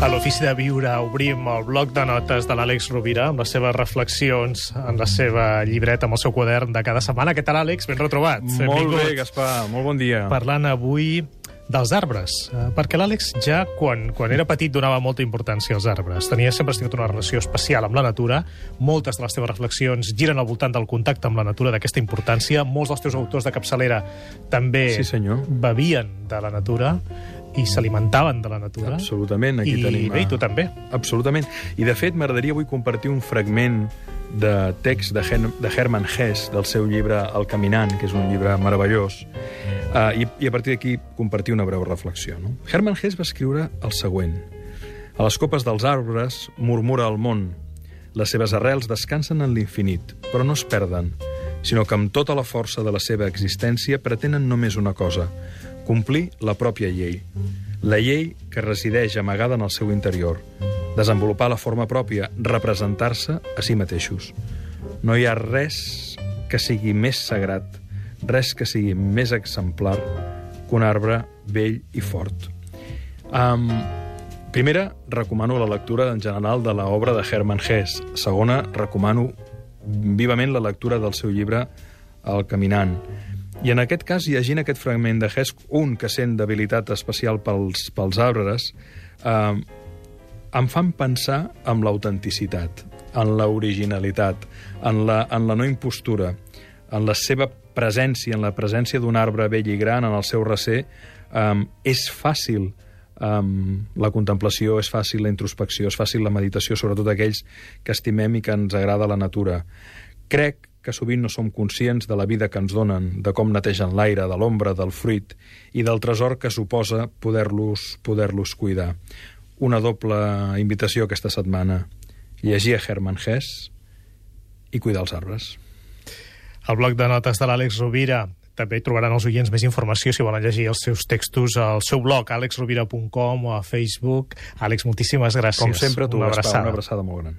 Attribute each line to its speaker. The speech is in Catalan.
Speaker 1: A l'Ofici de Viure obrim el bloc de notes de l'Àlex Rovira amb les seves reflexions en la seva llibreta, amb el seu quadern de cada setmana. Què tal, Àlex? Ben retrobat.
Speaker 2: Molt bé, Gaspar, molt bon dia.
Speaker 1: Parlant avui dels arbres, eh, perquè l'Àlex ja quan, quan era petit donava molta importància als arbres. Tenia sempre has tingut una relació especial amb la natura. Moltes de les teves reflexions giren al voltant del contacte amb la natura, d'aquesta importància. Molts dels teus autors de capçalera també
Speaker 2: Sí, senyor.
Speaker 1: bevien de la natura i s'alimentaven de la natura.
Speaker 2: Absolutament, aquí
Speaker 1: I
Speaker 2: tenim...
Speaker 1: bé, i tu també.
Speaker 2: Absolutament. I, de fet, m'agradaria avui compartir un fragment de text de, Hen de Hermann Hesse, del seu llibre El caminant, que és un llibre meravellós, uh, i, i a partir d'aquí compartir una breu reflexió. No? Hermann Hesse va escriure el següent. A les copes dels arbres murmura el món. Les seves arrels descansen en l'infinit, però no es perden, sinó que amb tota la força de la seva existència pretenen només una cosa, complir la pròpia llei. La llei que resideix amagada en el seu interior, desenvolupar la forma pròpia, representar-se a si mateixos. No hi ha res que sigui més sagrat, res que sigui més exemplar que un arbre vell i fort. Um, primera, recomano la lectura en general de l'obra de Hermann Hesse. Segona, recomano vivament la lectura del seu llibre El caminant. I en aquest cas, llegint aquest fragment de Hesse, un que sent debilitat especial pels, pels arbres, eh, em fan pensar en l'autenticitat, en l'originalitat, en, la, en la no impostura, en la seva presència, en la presència d'un arbre vell i gran en el seu recer, um, és fàcil um, la contemplació, és fàcil la introspecció, és fàcil la meditació, sobretot aquells que estimem i que ens agrada la natura. Crec que sovint no som conscients de la vida que ens donen, de com netegen l'aire, de l'ombra, del fruit i del tresor que suposa poder-los poder, -los, cuidar. Una doble invitació aquesta setmana. Llegir a Hermann Hesse i cuidar els arbres.
Speaker 1: Al bloc de notes de l'Àlex Rovira també hi trobaran els oients més informació si volen llegir els seus textos al seu blog alexrovira.com o a Facebook. Àlex, moltíssimes gràcies.
Speaker 2: Com sempre, tu,
Speaker 1: una
Speaker 2: Gaspar,
Speaker 1: abraçada.
Speaker 2: una abraçada molt gran.